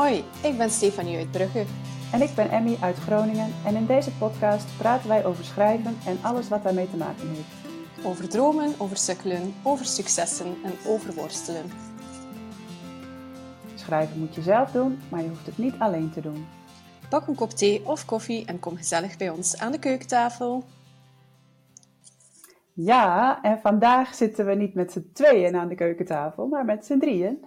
Hoi, ik ben Stefanie uit Brugge. En ik ben Emmy uit Groningen en in deze podcast praten wij over schrijven en alles wat daarmee te maken heeft. Over dromen, over sukkelen, over successen en over worstelen. Schrijven moet je zelf doen, maar je hoeft het niet alleen te doen. Pak een kop thee of koffie en kom gezellig bij ons aan de keukentafel. Ja, en vandaag zitten we niet met z'n tweeën aan de keukentafel, maar met z'n drieën.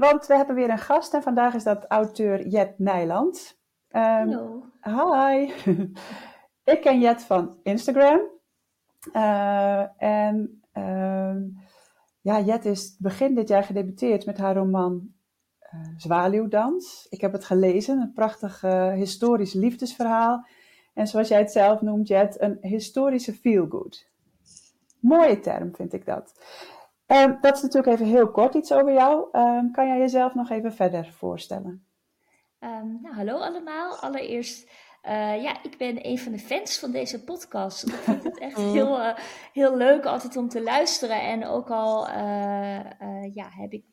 Want we hebben weer een gast en vandaag is dat auteur Jet Nijland. Um, Hi. ik ken Jet van Instagram. Uh, en uh, ja, Jet is begin dit jaar gedebuteerd met haar roman uh, Zwaluwdans. Ik heb het gelezen, een prachtig eh, historisch liefdesverhaal. En zoals jij het zelf noemt, Jet, een historische feel-good. Mooie term vind ik dat. Um, dat is natuurlijk even heel kort iets over jou. Um, kan jij jezelf nog even verder voorstellen? Um, nou, hallo allemaal. Allereerst, uh, ja, ik ben een van de fans van deze podcast. Ik vind het echt heel, uh, heel leuk altijd om te luisteren. En ook al uh, ja, heb ik,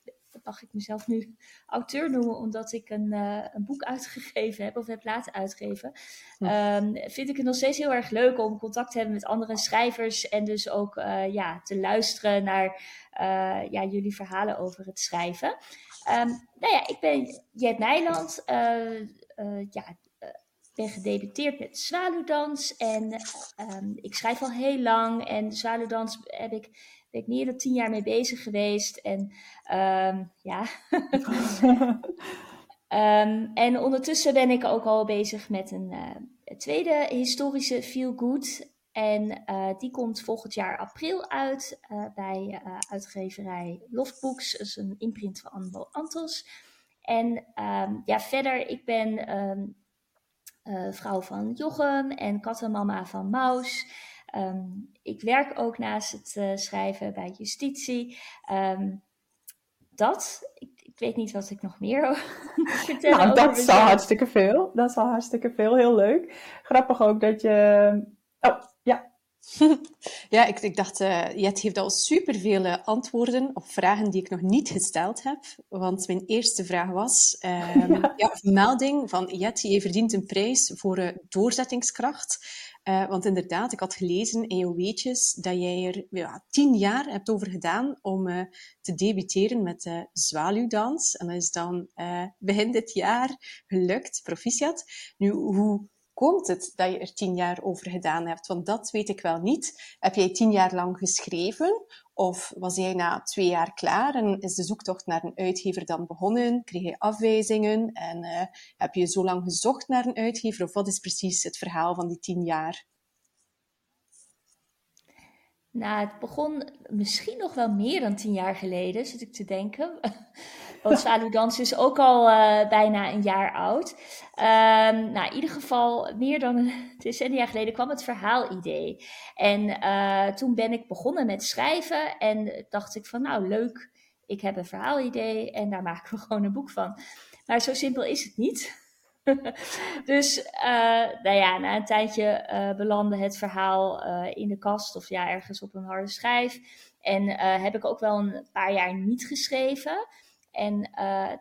mag ik mezelf nu auteur noemen, omdat ik een, een boek uitgegeven heb of heb laten uitgeven. Um, vind ik het nog steeds heel erg leuk om contact te hebben met andere schrijvers. En dus ook ja, te luisteren naar uh, ja, jullie verhalen over het schrijven. Um, nou ja, ik ben Jet Nijland. Ja, ben gedebuteerd met Zwaluwdans. En um, ik schrijf al heel lang. En Zwaluwdans heb ik, ben ik meer dan tien jaar mee bezig geweest. En um, ja. um, en ondertussen ben ik ook al bezig met een uh, tweede historische feel good. En uh, die komt volgend jaar april uit uh, bij uitgeverij Loftbooks. Dat is een imprint van Anbo Antos. En um, ja, verder, ik ben vrouw van Jochem en kattenmama van Maus. Um, ik werk ook naast het schrijven bij justitie. dat, ik, ik, weet niet wat ik nog meer vertellen Nou, dat is al hartstikke veel. Dat is al hartstikke veel, heel leuk. Grappig ook dat je... Oh, ja. ik, ik dacht, uh, Jet heeft al superveel uh, antwoorden op vragen die ik nog niet gesteld heb. Want mijn eerste vraag was, uh, ja. ja, melding van Jet, je verdient een prijs voor uh, doorzettingskracht. want inderdaad, ik had gelezen in jouw weetjes dat jij er ja, tien jaar hebt over gedaan om te debuteren met de Zwaluwdans. En dat is dan begin dit jaar gelukt, proficiat. Nu, hoe komt het dat je er tien jaar over gedaan hebt? Want dat weet ik wel niet. Heb jij tien jaar lang geschreven? Of was jij na twee jaar klaar en is de zoektocht naar een uitgever dan begonnen? Kreeg je afwijzingen en uh, heb je zo lang gezocht naar een uitgever? Of wat is precies het verhaal van die tien jaar? Nou, het begon misschien nog wel meer dan tien jaar geleden, zit ik te denken. Want Zwaluwdans is ook al uh, bijna een jaar oud. Um, nou, in ieder geval, meer dan een decennia geleden kwam het verhaalidee. En uh, toen ben ik begonnen met schrijven en dacht ik van, nou leuk, ik heb een verhaalidee en daar maken we gewoon een boek van. Maar zo simpel is het niet. dus uh, nou ja, na een tijdje uh, belandde het verhaal uh, in de kast of ja, ergens op een harde schijf. En heb ik ook wel een paar jaar niet geschreven. En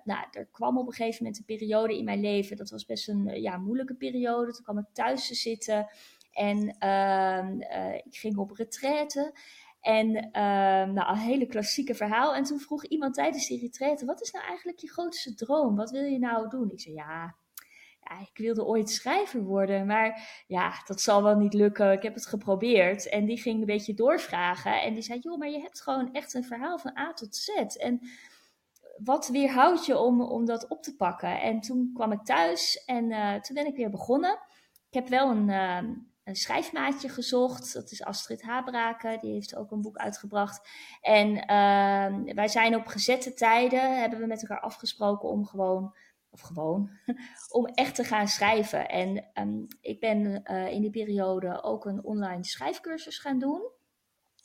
nou, er kwam op een gegeven moment een periode in mijn leven, dat was best een ja, moeilijke periode. Toen kwam ik thuis te zitten en ehm, ik ging op retraite. En uh, nou, een hele klassieke verhaal. En toen vroeg iemand tijdens die retraite: Wat is nou eigenlijk je grootste droom? Wat wil je nou doen? Ik zei: Ja, ja, ik wilde ooit schrijver worden, maar ja, dat zal wel niet lukken. Ik heb het geprobeerd. En die ging een beetje doorvragen. En die zei, joh, maar je hebt gewoon echt een verhaal van A tot Z. En wat weerhoudt je om, om dat op te pakken? En toen kwam ik thuis en uh, toen ben ik weer begonnen. Ik heb wel een, uh, een schrijfmaatje gezocht. Dat is Astrid Habraken. Die heeft ook een boek uitgebracht. En uh, wij zijn op gezette tijden, hebben we met elkaar afgesproken om gewoon of gewoon, om echt te gaan schrijven. En um, ik ben uh, in die periode ook een online schrijfcursus gaan doen.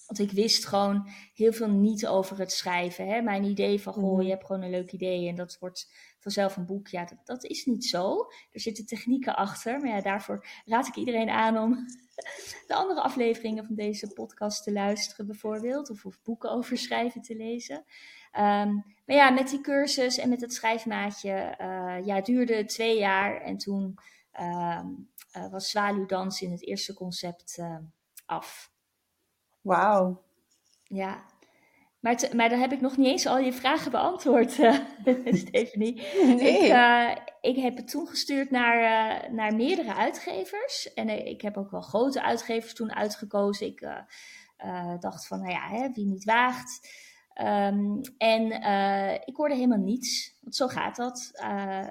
Want ik wist gewoon heel veel niet over het schrijven. Hè? Mijn idee van, goh, je hebt gewoon een leuk idee en dat wordt vanzelf een boek. Ja, dat, dat is niet zo. Er zitten technieken achter. Maar ja, daarvoor raad ik iedereen aan om de andere afleveringen van deze podcast te luisteren, bijvoorbeeld. Of, of boeken over schrijven te lezen. Ehm, maar ja, met die cursus en met het schrijfmaatje, uh, ja, duurde twee jaar. En toen uh, uh, was Zwaluwdans in het eerste concept af. Wauw. Ja, maar, maar dan heb ik nog niet eens al je vragen beantwoord, uh, Stephanie. Nee. Ik, uh, ik heb het toen gestuurd naar, uh, naar meerdere uitgevers. En ik heb ook wel grote uitgevers toen uitgekozen. Ik dacht van, nou ja, hè, wie niet waagt. Um, en ik hoorde helemaal niets. Want zo gaat dat.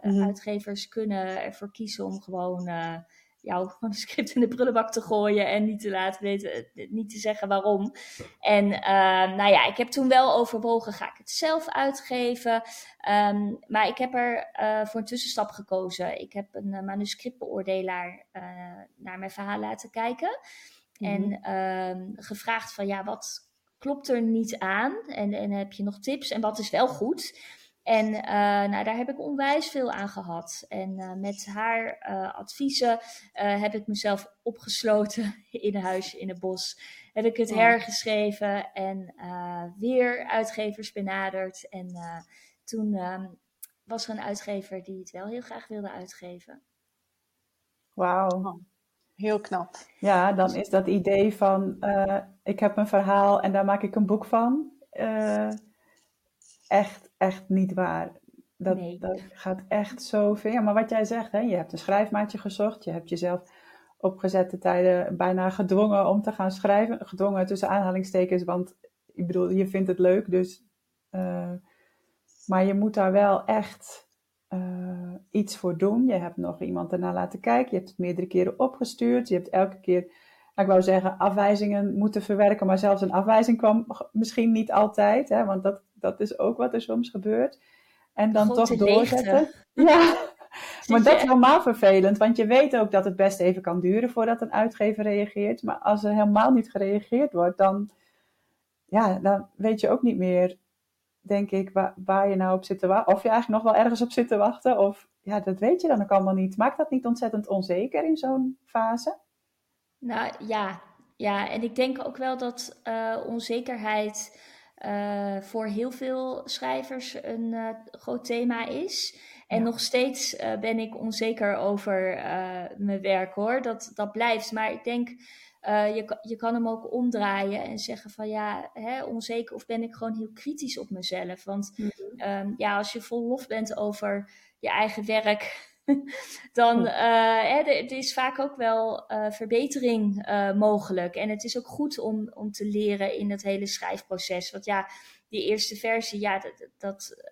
Mm-hmm. Uitgevers kunnen ervoor kiezen om gewoon jouw manuscript in de prullenbak te gooien en niet te laten weten, eh, niet te zeggen waarom. En uh, nou ja, ik heb toen wel overwogen, ga ik het zelf uitgeven? Um, maar ik heb er uh, voor een tussenstap gekozen. Ik heb een uh, manuscriptbeoordelaar naar mijn verhaal laten kijken. Mm-hmm. En um, gevraagd van, ja, wat klopt er niet aan? En, en heb je nog tips? En wat is wel goed? En uh, nou, daar heb ik onwijs veel aan gehad. En uh, met haar uh, adviezen heb ik mezelf opgesloten in een huisje in het bos. Heb ik het hergeschreven en weer uitgevers benaderd. En toen ehm, was er een uitgever die het wel heel graag wilde uitgeven. Wauw. Oh, heel knap. Ja, dan is dat idee van ik heb een verhaal en daar maak ik een boek van echt, echt niet waar. Dat, dat gaat echt zo ver. Maar wat jij zegt, hè, je hebt een schrijfmaatje gezocht, je hebt jezelf opgezette tijden bijna gedwongen om te gaan schrijven. Gedwongen tussen aanhalingstekens, want ik bedoel, je vindt het leuk, dus. Uh, maar je moet daar wel echt uh, iets voor doen. Je hebt nog iemand ernaar laten kijken, je hebt het meerdere keren opgestuurd, je hebt elke keer ik wou zeggen, afwijzingen moeten verwerken, maar zelfs een afwijzing kwam misschien niet altijd, hè, want dat, dat is ook wat er soms gebeurt. En dan toch doorzetten. Ja, maar dat is helemaal vervelend, want je weet ook dat het best even kan duren voordat een uitgever reageert. Maar als er helemaal niet gereageerd wordt, dan, ja, dan weet je ook niet meer, denk ik, waar, waar je nou op zit te wachten. Of je eigenlijk nog wel ergens op zit te wachten. Of ja, dat weet je dan ook allemaal niet. Maakt dat niet ontzettend onzeker in zo'n fase? Nou ja, ja, en ik denk ook wel dat uh, onzekerheid uh, voor heel veel schrijvers een uh, groot thema is. En ja. nog steeds ben ik onzeker over mijn werk hoor. Dat, dat blijft. Maar ik denk, je, je kan hem ook omdraaien en zeggen van ja, hè, onzeker of ben ik gewoon heel kritisch op mezelf. Want mm -hmm. ja, als je vol lof bent over je eigen werk dan uh, er is vaak ook wel uh, verbetering uh, mogelijk. En het is ook goed om, om te leren in het hele schrijfproces. Want ja, die eerste versie, ja, dat, dat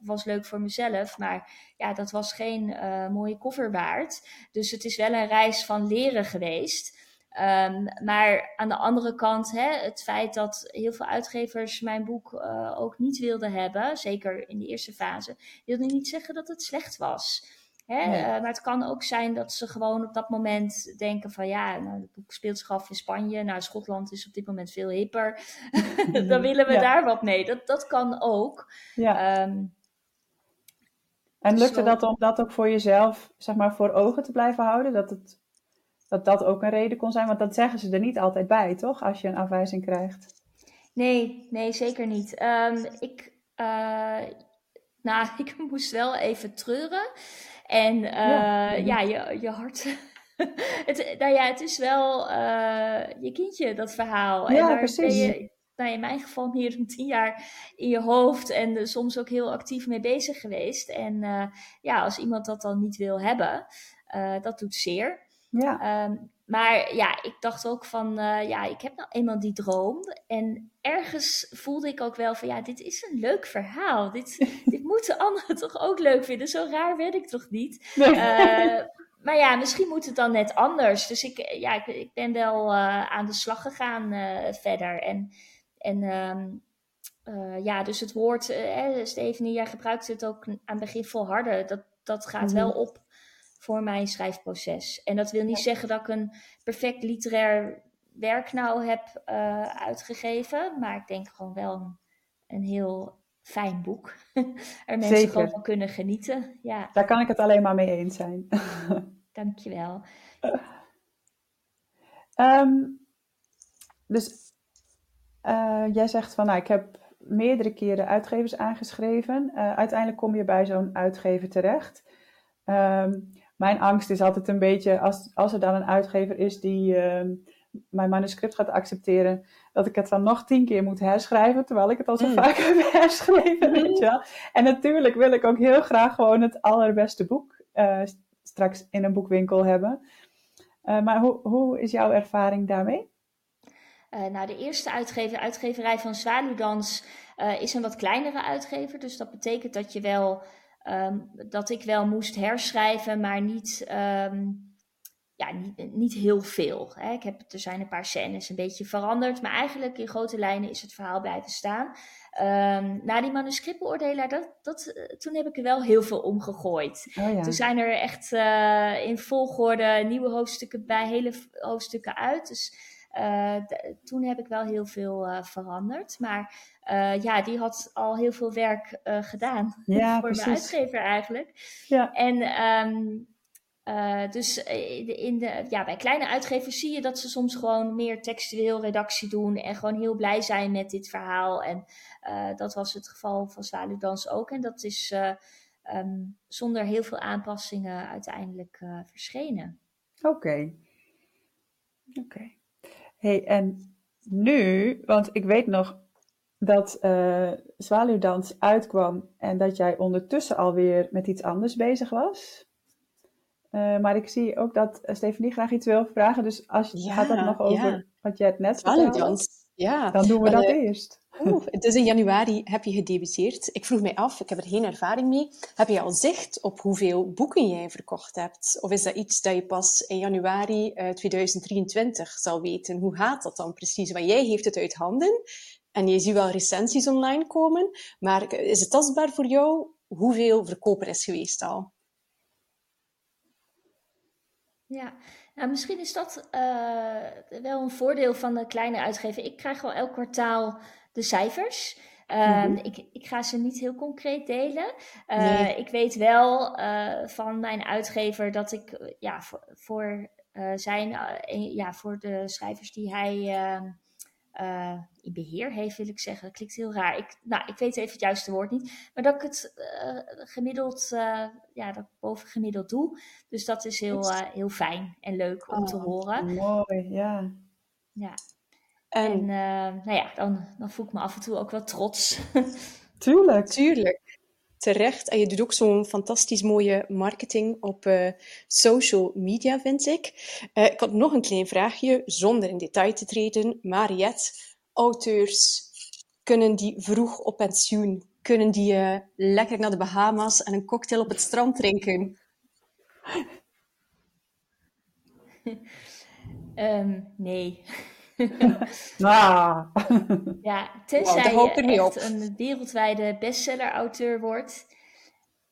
was leuk voor mezelf. Maar ja, dat was geen mooie cover waard. Dus het is wel een reis van leren geweest. Um, maar aan de andere kant, hè, het feit dat heel veel uitgevers mijn boek ook niet wilden hebben, zeker in de eerste fase, wilde niet zeggen dat het slecht was. Hè? Uh, maar het kan ook zijn dat ze gewoon op dat moment denken van ja, nou, het boek speelt zich af in Spanje. Nou, Schotland is op dit moment veel hipper. Dan willen we daar wat mee. Dat, dat kan ook. Ja. Um, en lukte zo... dat om dat ook voor jezelf, zeg maar, voor ogen te blijven houden? Dat, het, dat dat ook een reden kon zijn? Want dat zeggen ze er niet altijd bij, toch? Als je een afwijzing krijgt. Nee, nee, zeker niet. Um, ik, uh, nou, ik moest wel even treuren. En uh, ja. ja, je, je hart. het, nou ja, het is wel uh, je kindje, dat verhaal. Ja, en daar precies. Ben je, nou in mijn geval meer dan tien jaar in je hoofd en uh, soms ook heel actief mee bezig geweest. En ja, als iemand dat dan niet wil hebben, dat doet zeer. Ja. Um, maar ja, ik dacht ook van, uh, ja, ik heb nou eenmaal die droom. En ergens voelde ik ook wel van, ja, dit is een leuk verhaal. Dit, dit moeten anderen toch ook leuk vinden. Zo raar werd ik toch niet? Nee. Uh, maar ja, misschien moet het dan net anders. Dus ik, ja, ik, ik ben wel uh, aan de slag gegaan verder. En, en um, ja, dus het woord, Stephanie, jij gebruikt het ook aan het begin volharden. Dat, dat gaat wel op voor mijn schrijfproces. En dat wil niet ja. zeggen dat ik een perfect literair werk nou heb uh, uitgegeven, maar ik denk gewoon wel een, een heel fijn boek. er mensen Zeker. gewoon van kunnen genieten. Ja. Daar kan ik het alleen maar mee eens zijn. Dankjewel. Ehm, dus uh, jij zegt van, nou, ik heb meerdere keren uitgevers aangeschreven. Uh, uiteindelijk kom je bij zo'n uitgever terecht. Um, mijn angst is altijd een beetje, als, als er dan een uitgever is die uh, mijn manuscript gaat accepteren, dat ik het dan nog tien keer moet herschrijven, terwijl ik het al zo mm. vaak heb herschreven, weet je wel. En natuurlijk wil ik ook heel graag gewoon het allerbeste boek uh, straks in een boekwinkel hebben. Uh, maar hoe, hoe is jouw ervaring daarmee? Uh, nou, de eerste uitgever, uitgeverij van Zwaluwdans, uh, is een wat kleinere uitgever. Dus dat betekent dat je wel um, dat ik wel moest herschrijven, maar niet, um, ja, niet, niet heel veel. Hè. Ik heb, er zijn een paar scènes een beetje veranderd, maar eigenlijk in grote lijnen is het verhaal blijven staan. Um, na die manuscriptbeoordelaar, dat, dat, eh, toen heb ik er wel heel veel omgegooid. Oh ja. Toen zijn er echt uh, in volgorde nieuwe hoofdstukken bij, hele hoofdstukken uit. Dus uh, toen heb ik wel heel veel uh, veranderd. Maar uh, ja, die had al heel veel werk gedaan ja, voor precies. mijn uitgever eigenlijk. Ja. En um, dus in de, ja, bij kleine uitgevers zie je dat ze soms gewoon meer textueel redactie doen en gewoon heel blij zijn met dit verhaal. En dat was het geval van Zwaluwdans ook. En dat is um, zonder heel veel aanpassingen uiteindelijk verschenen. Oké. Okay. Oké. Okay hey, en nu, want ik weet nog dat uh, Zwaluwdans uitkwam en dat jij ondertussen alweer met iets anders bezig was. Uh, maar ik zie ook dat uh, Stefanie graag iets wil vragen. Dus als je gaat dat nog over wat jij het net vertelde, ja. dan doen we dat eerst. Oeh, dus in januari heb je gedebuteerd. Ik vroeg mij af, ik heb er geen ervaring mee. Heb je al zicht op hoeveel boeken jij verkocht hebt? Of is dat iets dat je pas in januari uh, 2023 zal weten? Hoe gaat dat dan precies? Want jij heeft het uit handen en je ziet wel recensies online komen. Maar is het tastbaar voor jou hoeveel verkoper is geweest al? Ja, nou, misschien is dat uh, wel een voordeel van de kleine uitgever. Ik krijg wel elk kwartaal de cijfers. Um, ik, ik, ga ze niet heel concreet delen. Uh, nee. Ik weet wel uh, van mijn uitgever dat ik ja, voor, voor zijn, ja, voor de schrijvers die hij ehm, uh, in beheer heeft, wil ik zeggen. Dat klinkt heel raar. Ik, nou, ik weet even het juiste woord niet. Maar dat ik het uh, gemiddeld, uh, ja, dat ik boven gemiddeld doe. Dus dat is heel, heel fijn en leuk om oh, te horen. Mooi, ja. Ja. En, en nou ja, dan, dan voel ik me af en toe ook wel trots. Tuurlijk. Tuurlijk terecht. En je doet ook zo'n fantastisch mooie marketing op uh, social media, vind ik. Uh, ik had nog een klein vraagje, zonder in detail te treden. Mariette, auteurs, kunnen die vroeg op pensioen? Kunnen die uh, lekker naar de Bahama's en een cocktail op het strand drinken? um, nee. Ah. Ja, tenzij wow, je echt op. een wereldwijde bestseller-auteur wordt.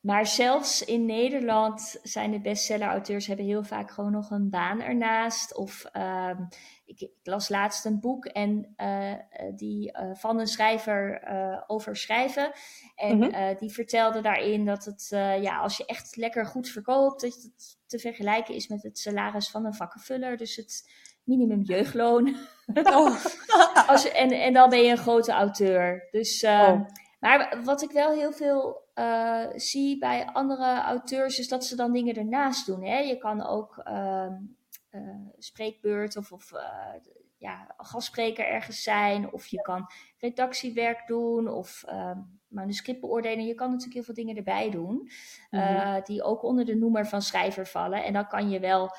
Maar zelfs in Nederland zijn de bestseller-auteurs hebben heel vaak gewoon nog een baan ernaast. Of um, ik, ik, las laatst een boek en uh, die uh, van een schrijver over schrijven. En mm -hmm. die vertelde daarin dat het, ja, als je echt lekker goed verkoopt, dat het te vergelijken is met het salaris van een vakkenvuller. Dus het minimum jeugdloon. Oh. Als je, en, en dan ben je een grote auteur. Dus, uh, oh. Maar wat ik wel heel veel uh, zie bij andere auteurs, is dat ze dan dingen ernaast doen. Hè? Je kan ook uh, spreekbeurt of, of ja, gastspreker ergens zijn. Of je kan redactiewerk doen of ehm, manuscript beoordelen. Je kan natuurlijk heel veel dingen erbij doen. Mm -hmm. die ook onder de noemer van schrijver vallen. En dan kan je wel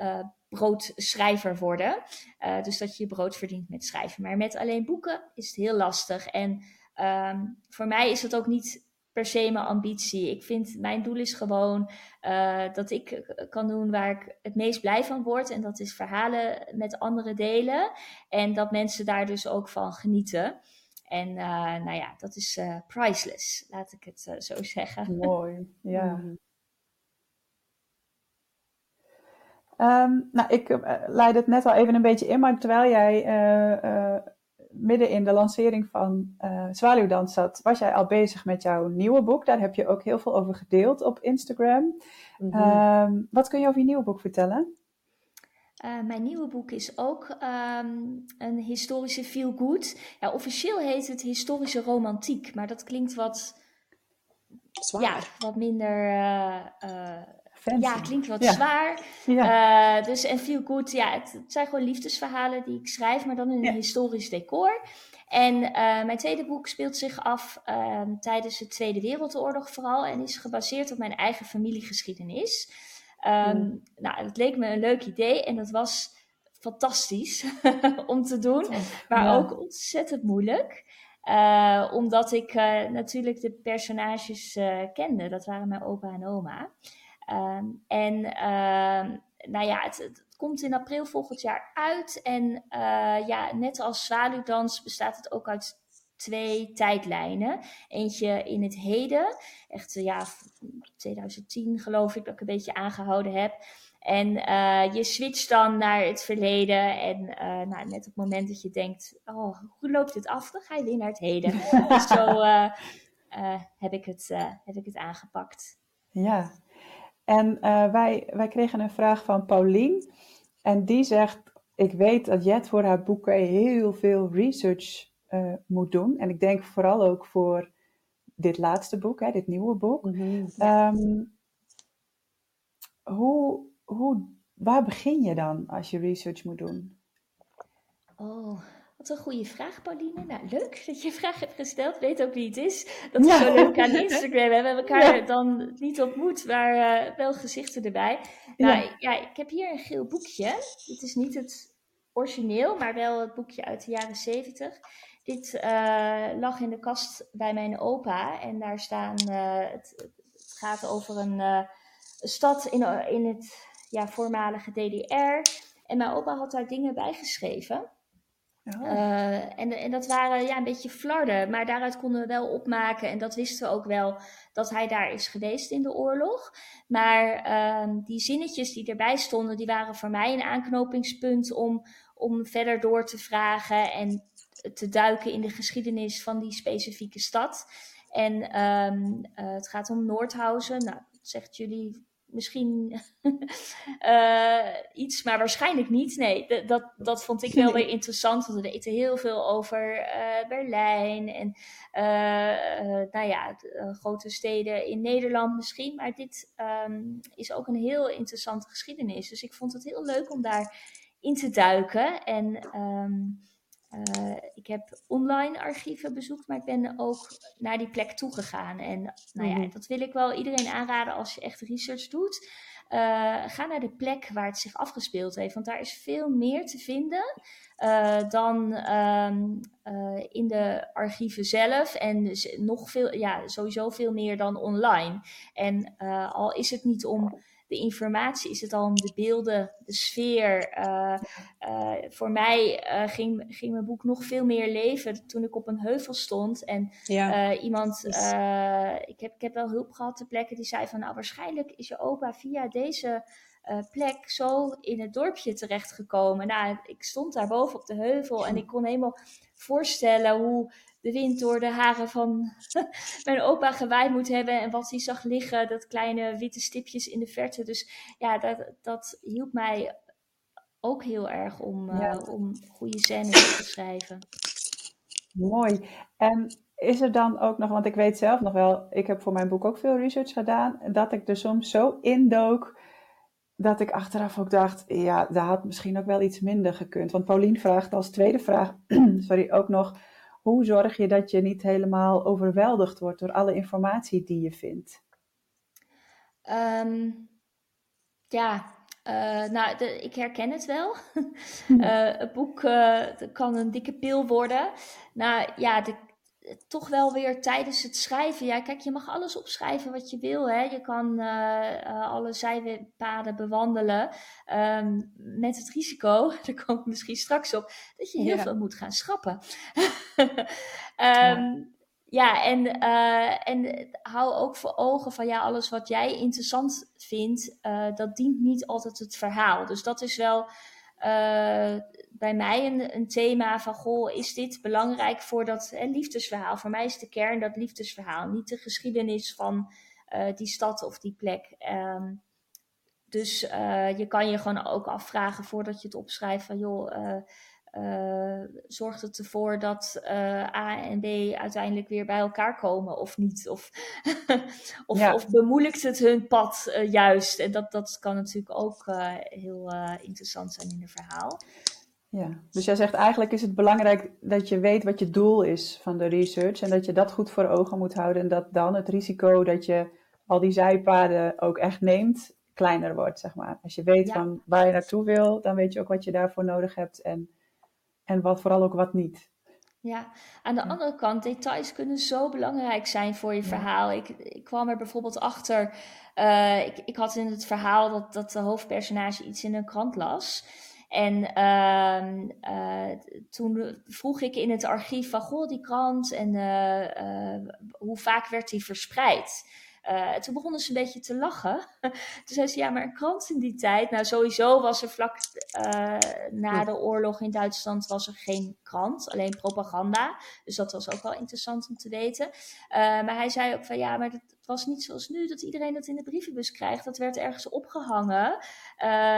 uh, broodschrijver worden. Uh, dus dat je je brood verdient met schrijven. Maar met alleen boeken is het heel lastig. En um, voor mij is dat ook niet per se mijn ambitie. Ik vind, mijn doel is gewoon uh, dat ik kan doen waar ik het meest blij van word. En dat is verhalen met anderen delen. En dat mensen daar dus ook van genieten. En uh, nou ja, dat is uh, priceless, laat ik het zo zeggen. Mooi, ja. Mm. Um, nou, ik uh, leid het net al even een beetje in, maar terwijl jij uh, uh, midden in de lancering van Zwaluwdans zat, was jij al bezig met jouw nieuwe boek. Daar heb je ook heel veel over gedeeld op Instagram. Mm -hmm. um, wat kun je over je nieuwe boek vertellen? Uh, mijn nieuwe boek is ook um, een historische feel good. Ja, officieel heet het historische romantiek, maar dat klinkt wat, zwaar. Ja, wat minder. Uh, Fancy. ja, klinkt wat Ja. zwaar. Ja. Uh, dus en feel good, ja, het, het zijn gewoon liefdesverhalen die ik schrijf, maar dan in een Ja. historisch decor. En uh, mijn tweede boek speelt zich af uh, tijdens de Tweede Wereldoorlog vooral en is gebaseerd op mijn eigen familiegeschiedenis. Um, Mm. Nou, het leek me een leuk idee en dat was fantastisch om te doen, maar ook ontzettend moeilijk. Uh, omdat ik uh, natuurlijk de personages uh, kende. Dat waren mijn opa en oma. Um, en uh, nou ja, het, het, komt in april volgend jaar uit. En uh, ja, net als Zwaluwdans bestaat het ook uit twee tijdlijnen. Eentje in het heden. Echt, uh, ja, 2010 geloof ik dat ik een beetje aangehouden heb. En uh, je switcht dan naar het verleden. En uh, nou, net op het moment dat je denkt: Oh, hoe loopt dit af? Dan ga je weer naar het heden. dus zo uh, heb, ik het, heb ik het aangepakt. Ja, en uh, wij, wij kregen een vraag van Paulien. En die zegt: Ik weet dat Jet voor haar boeken heel veel research uh, moet doen. En ik denk vooral ook voor dit laatste boek, hè, dit nieuwe boek. Mhm. Um, hoe, hoe, waar begin je dan als je research moet doen? Oh, wat een goede vraag, Pauline. Nou, leuk dat je een vraag hebt gesteld. Weet ook wie het is. Dat is Ja. zo leuk aan Instagram. We hebben elkaar Ja. dan niet ontmoet, maar uh, wel gezichten erbij. Nou, Ja. ik heb hier een geel boekje. Dit is niet het origineel, maar wel het boekje uit de jaren zeventig. Dit uh, lag in de kast bij mijn opa. En daar staan, uh, het, het, gaat over een, een stad in, in het ja, voormalige DDR. En mijn opa had daar dingen bij geschreven. Oh. Uh, en, en dat waren ja, een beetje flarden, maar daaruit konden we wel opmaken. En dat wisten we ook wel, dat hij daar is geweest in de oorlog. Maar uh, die zinnetjes die erbij stonden, die waren voor mij een aanknopingspunt om, om verder door te vragen en te duiken in de geschiedenis van die specifieke stad. En um, uh, het gaat om Noordhausen. Nou, zegt jullie misschien uh, iets, maar waarschijnlijk niet. Nee, dat, dat vond ik wel weer interessant, want we weten heel veel over uh, Berlijn en uh, nou ja, grote steden in Nederland misschien. Maar dit um, is ook een heel interessante geschiedenis. Dus ik vond het heel leuk om daar in te duiken. En um, uh, ik heb online archieven bezocht, maar ik ben ook naar die plek toegegaan. En nou ja, Mhm. dat wil ik wel iedereen aanraden als je echt research doet. Uh, ga naar de plek waar het zich afgespeeld heeft, want daar is veel meer te vinden uh, dan um, uh, in de archieven zelf. En dus nog veel, ja, sowieso veel meer dan online. En al is het niet om de informatie, is het al om de beelden, de sfeer. Uh, uh, voor mij uh, ging, ging mijn boek nog veel meer leven toen ik op een heuvel stond. En Ja. iemand, ik, heb, ik heb wel hulp gehad ter plekke, die zei van nou waarschijnlijk is je opa via deze plek zo in het dorpje terechtgekomen. Nou, ik stond daar boven op de heuvel en ik kon helemaal voorstellen hoe de wind door de haren van mijn opa gewaaid moet hebben en wat hij zag liggen, dat kleine witte stipjes in de verte. Dus ja, dat, dat hielp mij ook heel erg om, uh, Ja. om goede scènes te schrijven. Mooi. En is er dan ook nog, want ik weet zelf nog wel, ik heb voor mijn boek ook veel research gedaan, dat ik er soms zo indook dat ik achteraf ook dacht, ja, daar had misschien ook wel iets minder gekund. Want Paulien vraagt als tweede vraag, sorry, ook nog, hoe zorg je dat je niet helemaal overweldigd wordt door alle informatie die je vindt? Um, ja, uh, nou, de, ik herken het wel. Uh, het boek uh, kan een dikke pil worden. Nou ja, de, toch wel weer tijdens het schrijven. Ja, kijk, je mag alles opschrijven wat je wil. Hè? Je kan uh, alle zijpaden bewandelen. Um, met het risico, daar kom ik misschien straks op, dat je heel Ja. veel moet gaan schrappen. um, ja, en, uh, en hou ook voor ogen van ja, alles wat jij interessant vindt, uh, dat dient niet altijd het verhaal. Dus dat is wel bij mij een, een, thema van, goh, is dit belangrijk voor dat hè, liefdesverhaal? Voor mij is de kern dat liefdesverhaal, niet de geschiedenis van uh, die stad of die plek. Um, dus je kan je gewoon ook afvragen voordat je het opschrijft van joh, uh, zorgt het ervoor dat A en B uiteindelijk weer bij elkaar komen of niet? Of, of, of, bemoeilijkt het hun pad juist? En dat, dat kan natuurlijk ook heel interessant zijn in een verhaal. Ja, dus jij zegt eigenlijk is het belangrijk dat je weet wat je doel is van de research en dat je dat goed voor ogen moet houden en dat dan het risico dat je al die zijpaden ook echt neemt kleiner wordt, zeg maar. Als je weet van waar je naartoe wil, dan weet je ook wat je daarvoor nodig hebt en, en wat vooral ook wat niet. Ja, aan de andere kant, details kunnen zo belangrijk zijn voor je verhaal. Ik, ik kwam er bijvoorbeeld achter, uh, ik, ik had in het verhaal dat, dat de hoofdpersonage iets in een krant las. En uh, uh, toen vroeg ik in het archief van, goh, die krant en uh, hoe vaak werd die verspreid? Uh, toen begonnen ze een beetje te lachen. toen zei ze, ja, maar een krant in die tijd. Nou, sowieso was er vlak uh, na de oorlog in Duitsland was er geen krant, alleen propaganda. Dus dat was ook wel interessant om te weten. Uh, maar hij zei ook van, ja, maar het was niet zoals nu dat iedereen dat in de brievenbus krijgt. Dat werd ergens opgehangen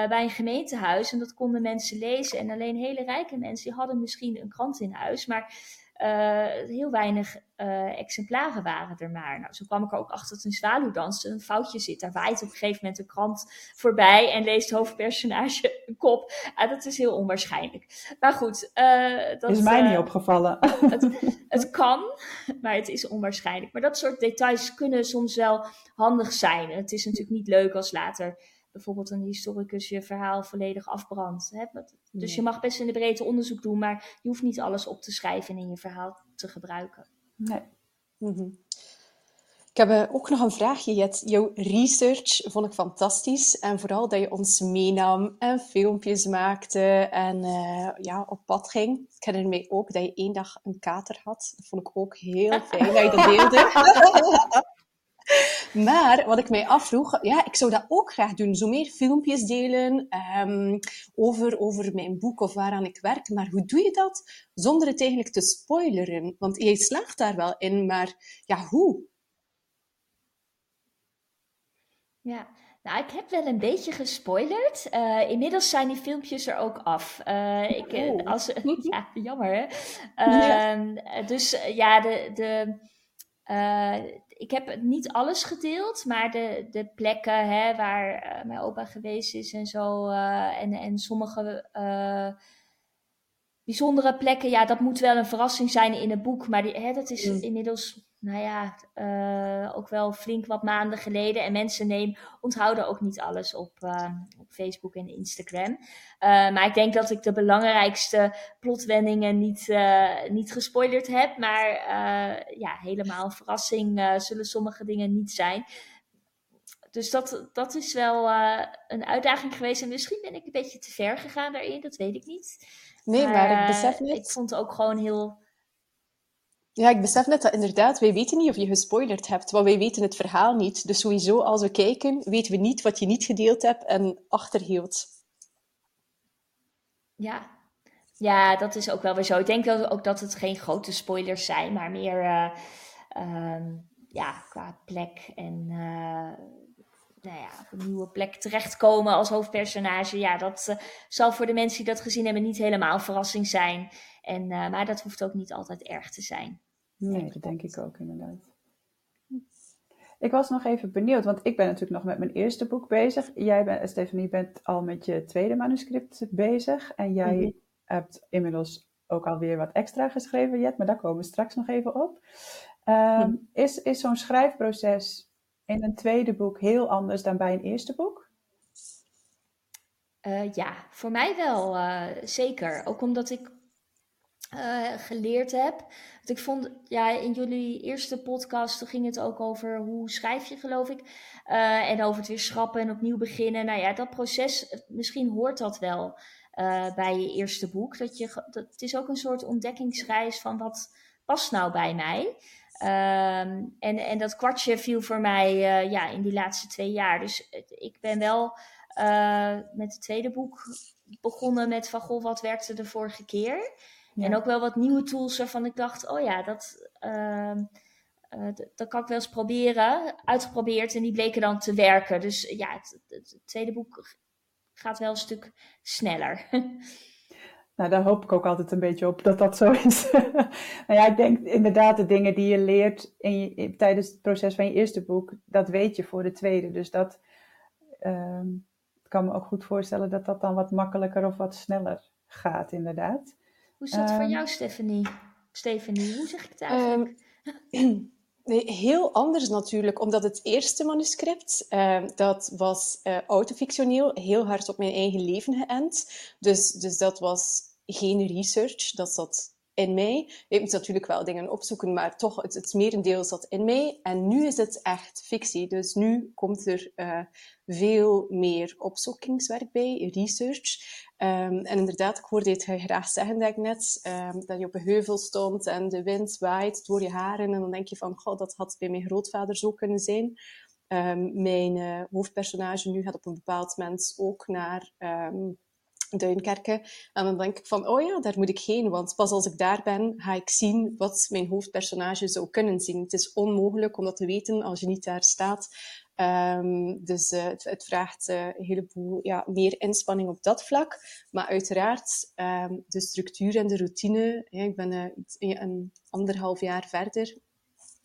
bij een gemeentehuis en dat konden mensen lezen. En alleen hele rijke mensen die hadden misschien een krant in huis, maar uh, heel weinig uh, exemplaren waren er maar. Nou, zo kwam ik er ook achter dat een zwaluwdans een foutje zit. Daar waait op een gegeven moment een krant voorbij en leest hoofdpersonage een kop. Uh, dat is heel onwaarschijnlijk. Maar goed. Uh, dat is mij niet opgevallen. Het, het, kan, maar het is onwaarschijnlijk. Maar dat soort details kunnen soms wel handig zijn. Het is natuurlijk niet leuk als later bijvoorbeeld een historicus je verhaal volledig afbrandt. Hè? Dus je mag best in de breedte onderzoek doen, maar je hoeft niet alles op te schrijven en in je verhaal te gebruiken. Nee. Mhm. Ik heb eh, ook nog een vraagje, Jet. Jouw research vond ik fantastisch. En vooral dat je ons meenam en filmpjes maakte en uh, ja, op pad ging. Ik herinner mij ook dat je één dag een kater had. Dat vond ik ook heel fijn dat je dat deelde. Maar wat ik mij afvroeg, ja, ik zou dat ook graag doen. Zo meer filmpjes delen um, over, over mijn boek of waaraan ik werk. Maar hoe doe je dat zonder het eigenlijk te spoileren? Want jij slaagt daar wel in, maar ja, hoe? Ja, nou, ik heb wel een beetje gespoilerd. Uh, inmiddels zijn die filmpjes er ook af. Uh, ik, oh. als, ja, jammer hè. Uh, ja. Ehm, dus ja, de, de, ik heb niet alles gedeeld, maar de, de plekken hè, waar uh, mijn opa geweest is en zo. Uh, en, en sommige uh, bijzondere plekken, ja, dat moet wel een verrassing zijn in het boek. Maar die, hè, dat is mm. inmiddels nou ja, uh, ook wel flink wat maanden geleden. En mensen nemen, onthouden ook niet alles op, uh, op Facebook en Instagram. Uh, maar ik denk dat ik de belangrijkste plotwendingen niet, niet gespoilerd heb. Maar ja, helemaal een verrassing zullen sommige dingen niet zijn. Dus dat, dat is wel een uitdaging geweest. En misschien ben ik een beetje te ver gegaan daarin, dat weet ik niet. Nee, maar, maar ik besef niet. Ik vond het ook gewoon heel ja, ik besef net dat inderdaad, wij weten niet of je gespoilerd hebt, want wij weten het verhaal niet. Dus sowieso, als we kijken, weten we niet wat je niet gedeeld hebt en achterhield. Ja. ja, dat is ook wel weer zo. Ik denk ook dat het geen grote spoilers zijn, maar meer uh, uh, ja, qua plek en uh, nou ja, op een nieuwe plek terechtkomen als hoofdpersonage. Ja, dat uh, zal voor de mensen die dat gezien hebben niet helemaal een verrassing zijn. En, uh, maar dat hoeft ook niet altijd erg te zijn. Nee, dat denk ik ook inderdaad. Ik was nog even benieuwd, want ik ben natuurlijk nog met mijn eerste boek bezig. Jij bent, Stephanie, bent al met je tweede manuscript bezig. En jij mm -hmm. hebt inmiddels ook alweer wat extra geschreven, Jet, maar daar komen we straks nog even op. Um, mm. Is, is zo'n schrijfproces in een tweede boek heel anders dan bij een eerste boek? Uh, ja, voor mij wel, uh, zeker. Ook omdat ik uh, geleerd heb. Want ik vond, ja, in jullie eerste podcast ging het ook over hoe schrijf je, geloof ik. En over het weer schrappen en opnieuw beginnen. Nou ja, dat proces, misschien hoort dat wel bij je eerste boek. Dat je, dat, het is ook een soort ontdekkingsreis van wat past nou bij mij. Um, en, en dat kwartje viel voor mij ja, in die laatste twee jaar. Dus ik ben wel met het tweede boek begonnen met van, goh, wat werkte de vorige keer? En ook wel wat nieuwe tools waarvan ik dacht, oh ja, dat, uh, dat kan ik wel eens proberen, uitgeprobeerd en die bleken dan te werken. Dus ja, het, het tweede boek gaat wel een stuk sneller. Nou, daar hoop ik ook altijd een beetje op dat dat zo is. nou ja, ik denk inderdaad de dingen die je leert in je, tijdens het proces van je eerste boek, dat weet je voor de tweede. Dus dat uh, kan me ook goed voorstellen dat dat dan wat makkelijker of wat sneller gaat, inderdaad. Hoe is dat voor ehm, jou, Stephanie? Stephanie, hoe zeg ik het eigenlijk? Um, nee, heel anders natuurlijk, omdat het eerste manuscript, uh, dat was uh, autofictioneel, heel hard op mijn eigen leven geënt. Dus, dus dat was geen research, dat zat in mij. Ik moet natuurlijk wel dingen opzoeken, maar toch, het, merendeel zat in mij. En nu is het echt fictie. Dus nu komt er uh, veel meer opzoekingswerk bij, research. Um, en inderdaad, ik hoorde het graag zeggen dat ik net, um, dat je op een heuvel stond en de wind waait door je haren. En dan denk je van, god, dat had bij mijn grootvader zo kunnen zijn. Um, mijn uh, hoofdpersonage nu gaat op een bepaald moment ook naar Duinkerken. En dan denk ik van, oh ja, daar moet ik heen, want pas als ik daar ben, ga ik zien wat mijn hoofdpersonage zou kunnen zien. Het is onmogelijk om dat te weten als je niet daar staat. Um, dus uh, het, vraagt uh, een heleboel ja, meer inspanning op dat vlak. Maar uiteraard, um, de structuur en de routine. Ik ben uh, een anderhalf jaar verder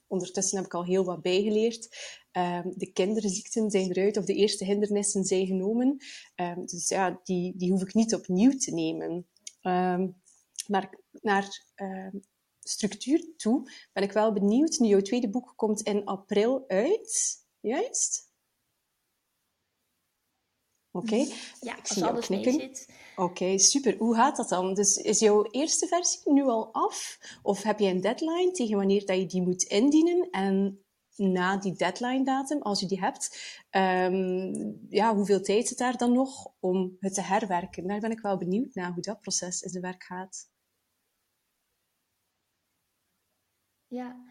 ondertussen heb ik al heel wat bijgeleerd. Um, de kinderziekten zijn eruit, of de eerste hindernissen zijn genomen. Um, dus ja, die, die hoef ik niet opnieuw te nemen. Um, maar naar structuur toe ben ik wel benieuwd. Nu, jouw tweede boek komt in april uit, juist? Oké. Okay. Ja, ik zie alles knikken. Oké, super. Hoe gaat dat dan? Dus is jouw eerste versie nu al af? Of heb je een deadline tegen wanneer dat je die moet indienen? En na die deadline datum, als je die hebt, um, ja, hoeveel tijd zit daar dan nog om het te herwerken? Daar ben ik wel benieuwd naar hoe dat proces in zijn werk gaat. Ja,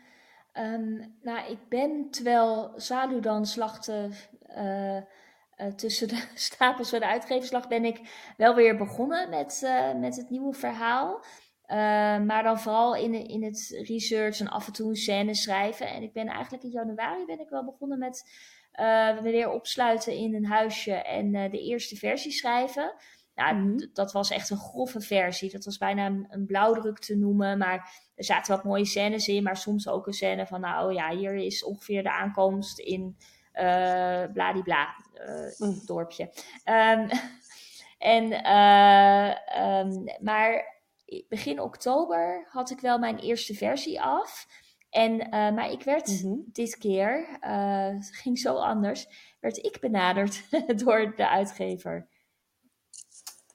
um, nou, ik ben terwijl Saludan slachten uh, uh, tussen de stapels van de uitgeverslag ben ik wel weer begonnen met, uh, met het nieuwe verhaal. Uh, maar dan vooral in, in het research en af en toe een scène schrijven. En ik ben eigenlijk in januari ben ik wel begonnen met me weer opsluiten in een huisje en de eerste versie schrijven. Nou, mm dat was echt een grove versie. Dat was bijna een, een, blauwdruk te noemen. Maar er zaten wat mooie scènes in. Maar soms ook een scène van, nou ja, hier is ongeveer de aankomst in bladibla, uh, dorpje. Um, en, uh, um, maar begin oktober had ik wel mijn eerste versie af. En, uh, maar ik werd mm -hmm. dit keer, uh, ging zo anders, werd ik benaderd door de uitgever.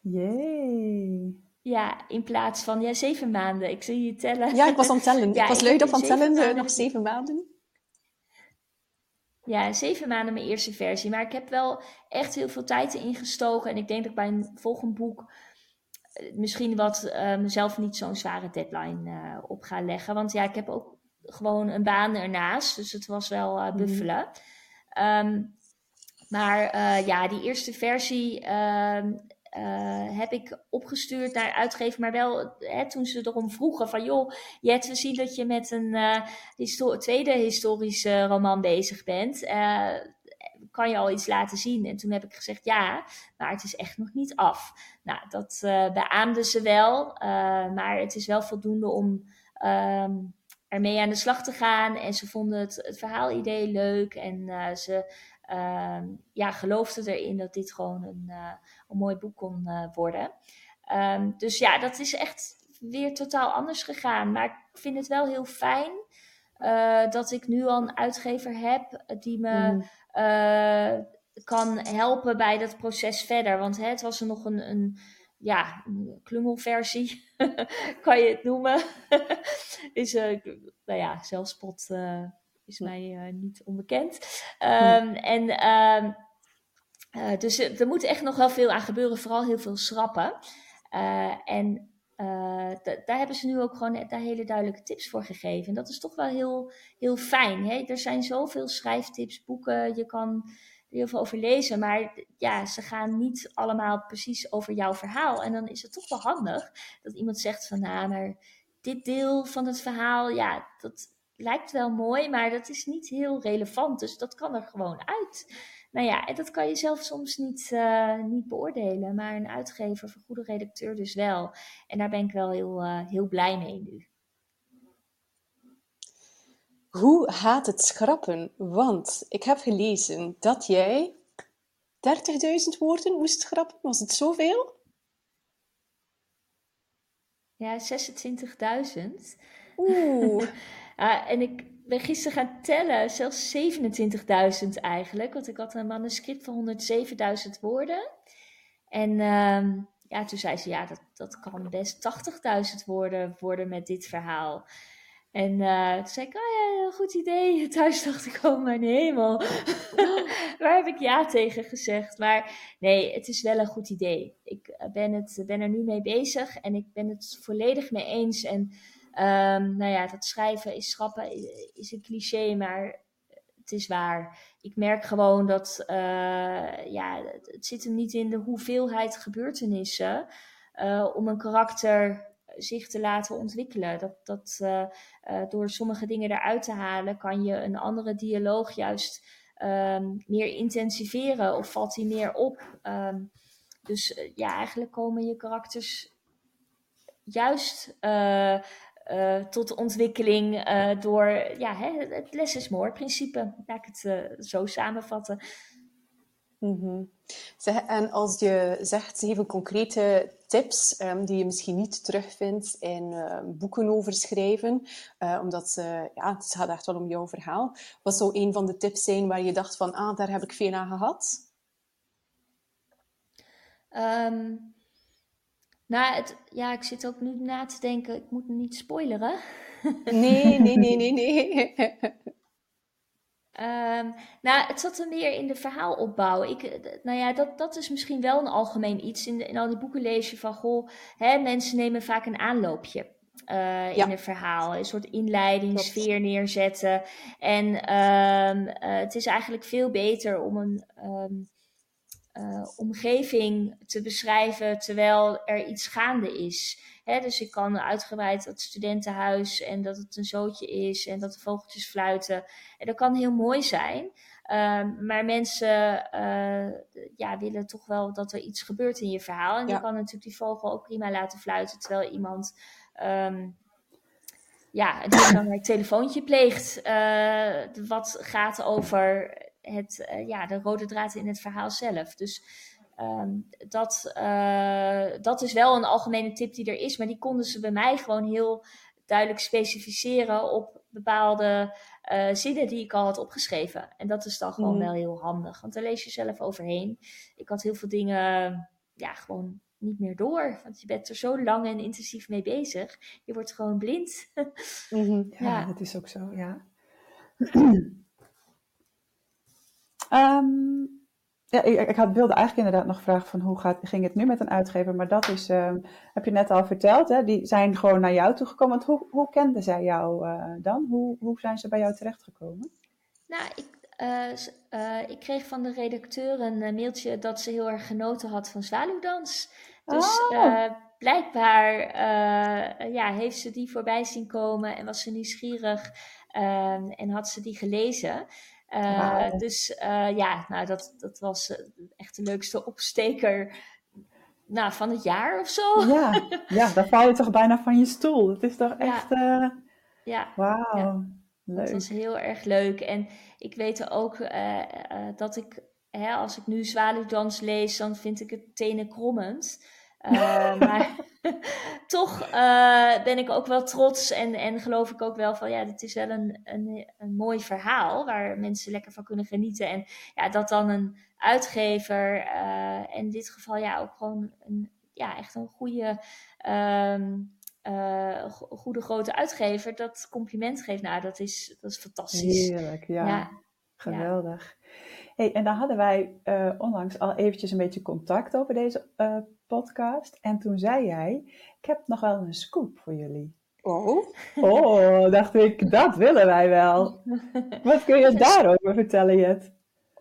Jee. Ja, in plaats van ja, zeven maanden. Ik zie je tellen. Ja, ik was aan het tellen. ja, ik was leuk op aan het tellen, nog zeven maanden. Ja, zeven maanden mijn eerste versie. Maar ik heb wel echt heel veel tijd erin gestoken. En ik denk dat ik bij een volgend boek eh, misschien wat uh, mezelf niet zo'n zware deadline uh, op ga leggen. Want ja, ik heb ook gewoon een baan ernaast. Dus het was wel uh, buffelen. Mm. Um, maar ja, die eerste versie ehm, uh, heb ik opgestuurd naar uitgever, maar wel hè, toen ze erom vroegen van joh, Jet, we zien dat je met een histo tweede historische roman bezig bent. Uh, kan je al iets laten zien? En toen heb ik gezegd ja, maar het is echt nog niet af. Nou, dat beaamden ze wel, maar het is wel voldoende om um, ermee aan de slag te gaan. En ze vonden het, het verhaalidee leuk en ze uh, ja, geloofde erin dat dit gewoon een, uh, een mooi boek kon uh, worden. Um, dus ja, dat is echt weer totaal anders gegaan. Maar ik vind het wel heel fijn uh, dat ik nu al een uitgever heb die me mm. kan helpen bij dat proces verder. Want hè, het was er nog een, een ja, een klungelversie, kan je het noemen. is, nou ja, zelfspot is mij uh, niet onbekend. Um, En um, uh, dus er moet echt nog wel veel aan gebeuren, vooral heel veel schrappen. Uh, en daar hebben ze nu ook gewoon daar hele duidelijke tips voor gegeven. En dat is toch wel heel, heel fijn. Hè? Er zijn zoveel schrijftips, boeken, je kan er heel veel over lezen. Maar ja, ze gaan niet allemaal precies over jouw verhaal. En dan is het toch wel handig dat iemand zegt van, nou, maar dit deel van het verhaal, ja, dat, lijkt wel mooi, maar dat is niet heel relevant. Dus dat kan er gewoon uit. Nou ja, en dat kan je zelf soms niet, uh, niet beoordelen. Maar een uitgever een goede redacteur dus wel. En daar ben ik wel heel, uh, heel blij mee nu. Hoe gaat het schrappen? Want ik heb gelezen dat jij 30.000 woorden moest schrappen. Was het zoveel? Ja, 26.000. Oeh. uh, en ik ben gisteren gaan tellen, zelfs 27.000 eigenlijk. Want ik had een manuscript van 107.000 woorden. En uh, ja, toen zei ze, ja, dat, dat kan best 80.000 woorden worden met dit verhaal. En uh, toen zei ik, oh ja, goed idee. Thuis dacht ik, oh mijn hemel. Waar heb ik ja tegen gezegd? Maar nee, het is wel een goed idee. Ik eh, ben, het, ben er nu mee bezig en ik ben het volledig mee eens. En um, nou ja, dat schrijven is schrappen is een cliché, maar het is waar. Ik merk gewoon dat uh, ja, het zit hem niet in de hoeveelheid gebeurtenissen uh, om een karakter zich te laten ontwikkelen. Dat, dat uh, door sommige dingen eruit te halen, kan je een andere dialoog juist um, meer intensiveren of valt die meer op. Um, dus ja, eigenlijk komen je karakters juist tot ontwikkeling door ja, hè, het less is more principe. Laat ik het zo samenvatten. Mm -hmm. zeg, en als je zegt zeven concrete tips um, die je misschien niet terugvindt in uh, boeken over schrijven, omdat ja, het gaat echt wel om jouw verhaal. Wat zou een van de tips zijn waar je dacht van, ah, daar heb ik veel aan gehad? Um, nou, het, ja, ik zit ook nu na te denken, ik moet niet spoileren. nee, nee, nee, nee, nee. Um, nou, het zat er meer in de verhaalopbouw. Ik, eh, nou ja, dat, dat is misschien wel een algemeen iets. In, de, in al die boeken lees je van, goh, hè, mensen nemen vaak een aanloopje. Uh, ja. in een verhaal. Een soort inleiding, sfeer neerzetten. En um, uh, het is eigenlijk veel beter om een um, uh, omgeving te beschrijven terwijl er iets gaande is. Hè, dus ik kan uitgebreid dat studentenhuis en dat het een zootje is en dat de vogeltjes fluiten. En dat kan heel mooi zijn. Um, maar mensen uh, ja, willen toch wel dat er iets gebeurt in je verhaal. En ja. je kan natuurlijk die vogel ook prima laten fluiten terwijl iemand um, ja, een belangrijk telefoontje pleegt. Uh, wat gaat over het, uh, ja, de rode draad in het verhaal zelf. Dus Um, dat, uh, dat is wel een algemene tip die er is, maar die konden ze bij mij gewoon heel duidelijk specificeren op bepaalde uh, zinnen die ik al had opgeschreven. En dat is dan gewoon mm. wel heel handig, want daar lees je zelf overheen. Ik had heel veel dingen ja, gewoon niet meer door, want je bent er zo lang en intensief mee bezig. Je wordt gewoon blind. mm -hmm. ja, ja, dat is ook zo, ja. um, Ja, ik, ik had, wilde eigenlijk inderdaad nog vragen van hoe gaat, ging het nu met een uitgever, maar dat is, uh, heb je net al verteld, hè? die zijn gewoon naar jou toegekomen. Want hoe, hoe kenden zij jou uh, dan? Hoe, hoe zijn ze bij jou terechtgekomen? Nou, ik, uh, ik kreeg van de redacteur een mailtje dat ze heel erg genoten had van Zwaluwdans. Dus oh. blijkbaar ja, heeft ze die voorbij zien komen en was ze nieuwsgierig ehm, en had ze die gelezen. Uh, wow. Dus uh, ja, nou, dat, dat was uh, echt de leukste opsteker nou, van het jaar of zo. Ja, ja, dan val je toch bijna van je stoel. Dat is toch echt... Ja, ja. wauw. Ja. Leuk. Dat was heel erg leuk. En ik weet ook dat ik, hè, als ik nu Zwaluwdans lees, dan vind ik het tenen krommend. Uh, maar toch uh, ben ik ook wel trots en, en geloof ik ook wel van ja, dit is wel een, een, een mooi verhaal waar mensen lekker van kunnen genieten. En ja, dat dan een uitgever, uh, in dit geval ja, ook gewoon een, ja, echt een goede, um, goede grote uitgever, dat compliment geeft. Nou, dat is, dat is fantastisch. Heerlijk, ja. ja. Geweldig. Ja. Hey, en dan hadden wij onlangs al eventjes een beetje contact over deze podcast. En toen zei jij, ik heb nog wel een scoop voor jullie. Oh? Oh, dacht ik, dat willen wij wel. Wat kun je daarover vertellen, Jet?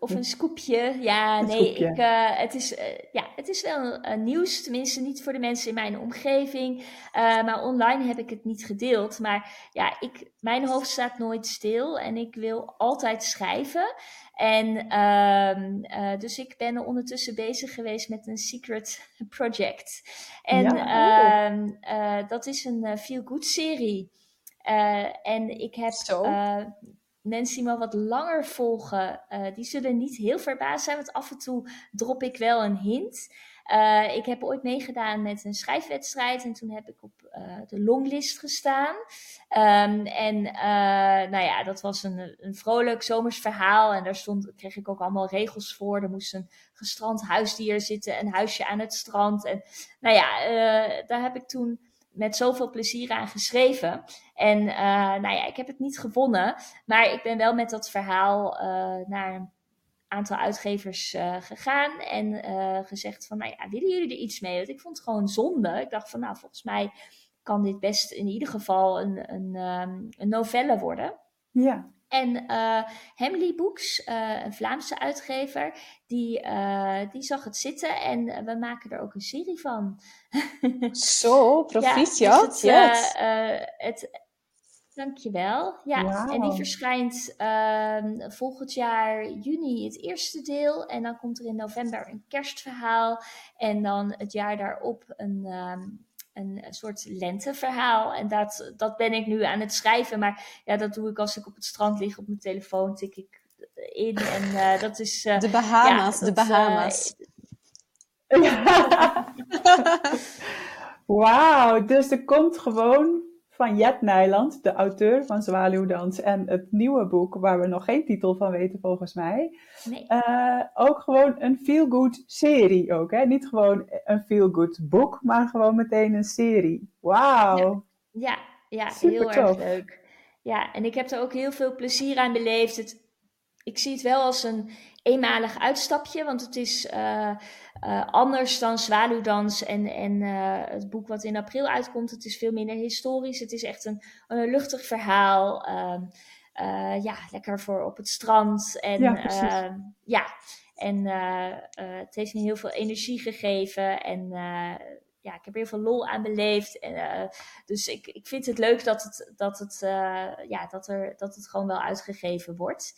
Of een scoopje. Ja, nee, Ik, uh, het, is, uh, ja, het is wel uh, nieuws. Tenminste, niet voor de mensen in mijn omgeving. maar online heb ik het niet gedeeld. Maar ja, ik, mijn hoofd staat nooit stil. En ik wil altijd schrijven. En uh, dus ik ben ondertussen bezig geweest met een secret project. En ja, uh, dat is een feel-good serie. en ik heb mensen die me wat langer volgen, uh, die zullen niet heel verbaasd zijn, want af en toe drop ik wel een hint. Uh, ik heb ooit meegedaan met een schrijfwedstrijd en toen heb ik op uh, de longlist gestaan. Um, en nou ja, dat was een, een vrolijk zomers verhaal en daar stond, kreeg ik ook allemaal regels voor. Er moest een gestrand huisdier zitten, een huisje aan het strand. En nou ja, daar heb ik toen met zoveel plezier aan geschreven. En uh, nou ja, ik heb het niet gewonnen. Maar ik ben wel met dat verhaal uh, naar een aantal uitgevers uh, gegaan. En gezegd van, nou ja, willen jullie er iets mee? Want ik vond het gewoon zonde. Ik dacht van, nou, volgens mij kan dit best in ieder geval een, een, um, een novelle worden. Ja. En uh, Hemley Books, uh, een Vlaamse uitgever, die, uh, die zag het zitten en we maken er ook een serie van. Zo, proficiat. Ja, dus het, het, dankjewel. Ja, wow. en die verschijnt ehm, volgend jaar juni het eerste deel. En dan komt er in november een kerstverhaal. En dan het jaar daarop een, um, een, soort lenteverhaal. En dat, dat ben ik nu aan het schrijven. Maar ja, dat doe ik als ik op het strand lig op mijn telefoon, tik ik in. En uh, dat is... Uh, de Bahama's, ja, de Bahama's. Uh, Wauw, dus er komt gewoon van Jet Nijland, de auteur van Zwaluwdans en het nieuwe boek, waar we nog geen titel van weten volgens mij. Nee. Uh, ook gewoon een feel-good serie ook, hè? Niet gewoon een feel-good boek, maar gewoon meteen een serie. Wauw. Ja, ja, ja heel erg leuk. Ja, en ik heb er ook heel veel plezier aan beleefd. Het, ik zie het wel als een eenmalig uitstapje, want het is uh, uh, anders dan Zwaluwdans en, en uh, het boek wat in april uitkomt. Het is veel minder historisch. Het is echt een, een luchtig verhaal. Ehm, ja, lekker voor op het strand. En, ja, ehm, ja. en het heeft me heel veel energie gegeven. En ja, ik heb heel veel lol aan beleefd. En, dus ik, ik vind het leuk dat het, dat het, ja, dat er, dat het gewoon wel uitgegeven wordt.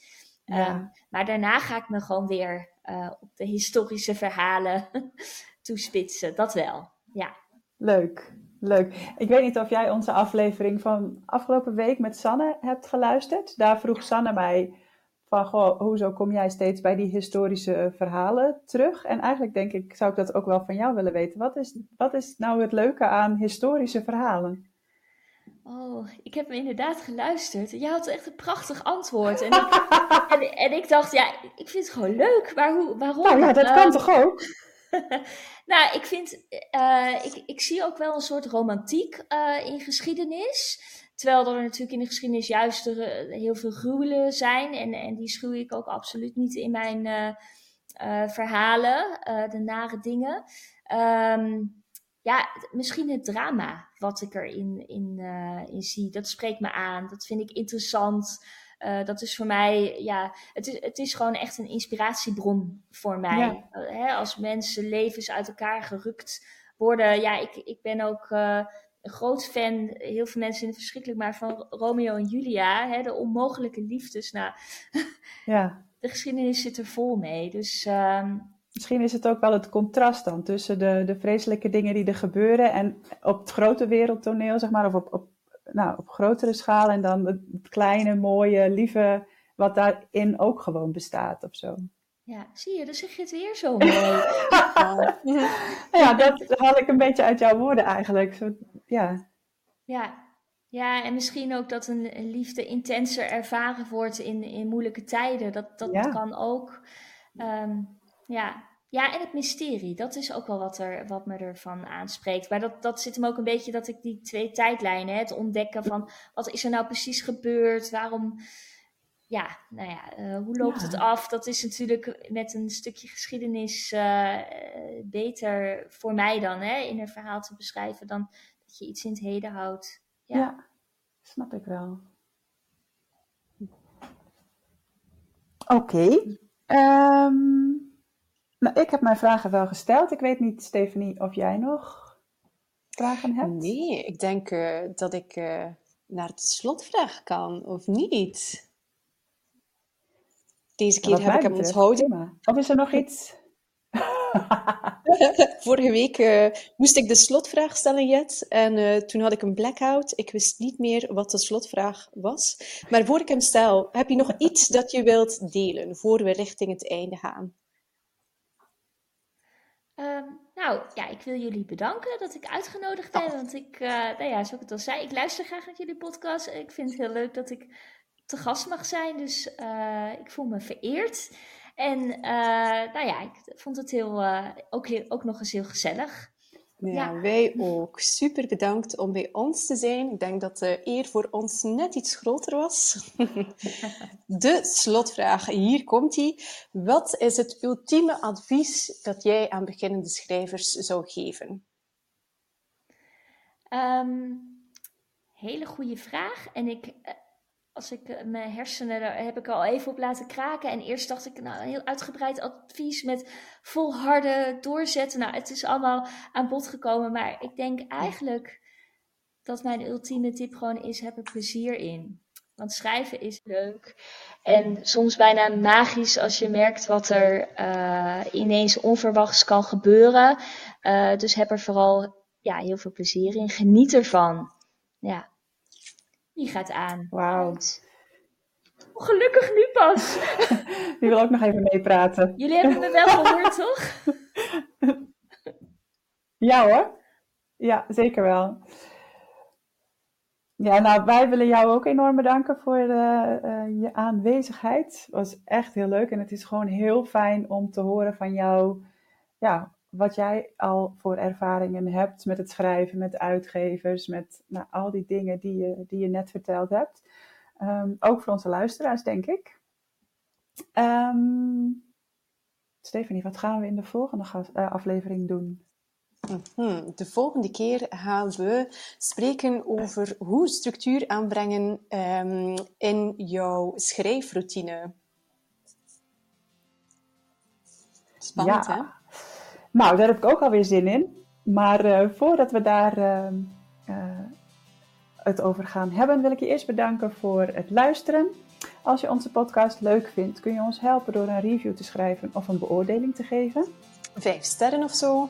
Ja. Um, maar daarna ga ik me gewoon weer uh, op de historische verhalen toespitsen. Dat wel, ja. Leuk, leuk. Ik weet niet of jij onze aflevering van afgelopen week met Sanne hebt geluisterd. Daar vroeg Sanne mij van, goh, hoezo kom jij steeds bij die historische verhalen terug? En eigenlijk denk ik, zou ik dat ook wel van jou willen weten. Wat is, wat is nou het leuke aan historische verhalen? Oh, ik heb me inderdaad geluisterd. Je had echt een prachtig antwoord. En ik, en, en, ik dacht, ja, ik vind het gewoon leuk. Maar hoe, waarom? Nou ja, dat kan ehm, toch ook? nou, ik vind, uh, ik, ik zie ook wel een soort romantiek uh, in geschiedenis. Terwijl er natuurlijk in de geschiedenis juist er, uh, heel veel gruwelen zijn. En, en die schuw ik ook absoluut niet in mijn verhalen, de nare dingen. Um, ja, misschien het drama wat ik erin in, uh, in zie. Dat spreekt me aan. Dat vind ik interessant. Uh, dat is voor mij, ja, het is, het is gewoon echt een inspiratiebron voor mij. Ja. Uh, hè, als mensen levens uit elkaar gerukt worden. Ja, ik, ik ben ook een groot fan. Heel veel mensen vinden het verschrikkelijk, maar van Romeo en Julia. Hè, de onmogelijke liefdes. Nou, ja. de geschiedenis zit er vol mee. Dus ehm, Misschien is het ook wel het contrast dan tussen de, de vreselijke dingen die er gebeuren en op het grote wereldtoneel, zeg maar, of op, op, nou, op grotere schaal en dan het kleine, mooie, lieve, wat daarin ook gewoon bestaat of zo. Ja, zie je, dan zeg je het weer zo mooi. ja, dat haal ik een beetje uit jouw woorden eigenlijk. ja. Ja. Ja, en misschien ook dat een, liefde intenser ervaren wordt in, in moeilijke tijden. Dat, dat kan ook. Um, ja. ja, en het mysterie, dat is ook wel wat, er, wat me ervan aanspreekt. Maar dat, dat zit hem ook een beetje dat ik die twee tijdlijnen, het ontdekken van wat is er nou precies gebeurd, waarom, ja, nou ja, uh, hoe loopt het af? Dat is natuurlijk met een stukje geschiedenis uh, beter voor mij dan, hè, in een verhaal te beschrijven, dan dat je iets in het heden houdt. Ja, ja snap ik wel. Oké. Okay. Ehm, nou, ik heb mijn vragen wel gesteld. Ik weet niet, Stephanie, of jij nog vragen hebt? Nee, ik denk uh, dat ik uh, naar de slotvraag kan, of niet? Deze keer heb ik hem onthouden. Of is er nog iets? Vorige week uh, moest ik de slotvraag stellen, Jet. En uh, toen had ik een blackout. Ik wist niet meer wat de slotvraag was. Maar voor ik hem stel, heb je nog iets dat je wilt delen voor we richting het einde gaan? Um, nou, ja, ik wil jullie bedanken dat ik uitgenodigd ben. Oh. Want ik, uh, nou ja, zoals ik het al zei, ik luister graag naar jullie podcast. Ik vind het heel leuk dat ik te gast mag zijn. Dus ik voel me vereerd. En uh, nou ja, ik vond het heel, ook, ook nog eens heel gezellig. Ja, ja, wij ook. Super bedankt om bij ons te zijn. Ik denk dat de eer voor ons net iets groter was. de slotvraag, hier komt die. Wat is het ultieme advies dat jij aan beginnende schrijvers zou geven? Um, hele goede vraag. En ik, eh, als ik eh, mijn hersenen, daar heb ik al even op laten kraken. En eerst dacht ik, nou, een heel uitgebreid advies met volharden, doorzetten. Nou, het is allemaal aan bod gekomen. Maar ik denk eigenlijk dat mijn ultieme tip gewoon is, heb er plezier in. Want schrijven is leuk. En soms bijna magisch als je merkt wat er uh, ineens onverwachts kan gebeuren. Uh, dus heb er vooral ja, heel veel plezier in. Geniet ervan. Ja, die gaat aan. Wauw. Gelukkig nu pas. Die wil ook nog even meepraten. Jullie hebben me wel gehoord, toch? Ja hoor. Ja, zeker wel. Ja, nou, wij willen jou ook enorm bedanken voor uh, uh, je aanwezigheid. Het was echt heel leuk en het is gewoon heel fijn om te horen van jou, ja, wat jij al voor ervaringen hebt met het schrijven, met uitgevers, met nou, al die dingen die je, die je net verteld hebt. Um, ook voor onze luisteraars, denk ik. Um, Stephanie, wat gaan we in de volgende uh, aflevering doen? Mhm. De volgende keer gaan we spreken over hoe structuur aanbrengen um, in jouw schrijfroutine. Spannend, ja. hè? Nou, daar heb ik ook alweer zin in. Maar uh, voordat we daar uh, uh, het over gaan hebben, wil ik je eerst bedanken voor het luisteren. Als je onze podcast leuk vindt, kun je ons helpen door een review te schrijven of een beoordeling te geven. Vijf sterren of zo.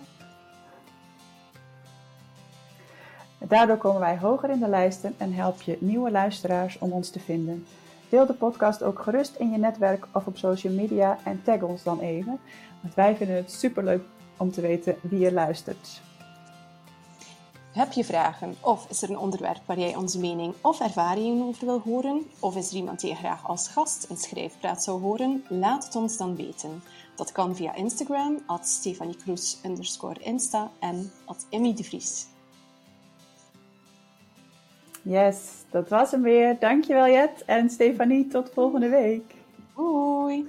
Daardoor komen wij hoger in de lijsten en help je nieuwe luisteraars om ons te vinden. Deel de podcast ook gerust in je netwerk of op social media en tag ons dan even, want wij vinden het superleuk om te weten wie je luistert. Heb je vragen of is er een onderwerp waar jij onze mening of ervaringen over wil horen? Of is er iemand die je graag als gast in Schrijfpraat zou horen? Laat het ons dan weten. Dat kan via Instagram, at Stefanie Kroes Insta en at Emmy de Vries. Yes, dat was hem weer. Dankjewel Jet en Stefanie, tot volgende week. Doei!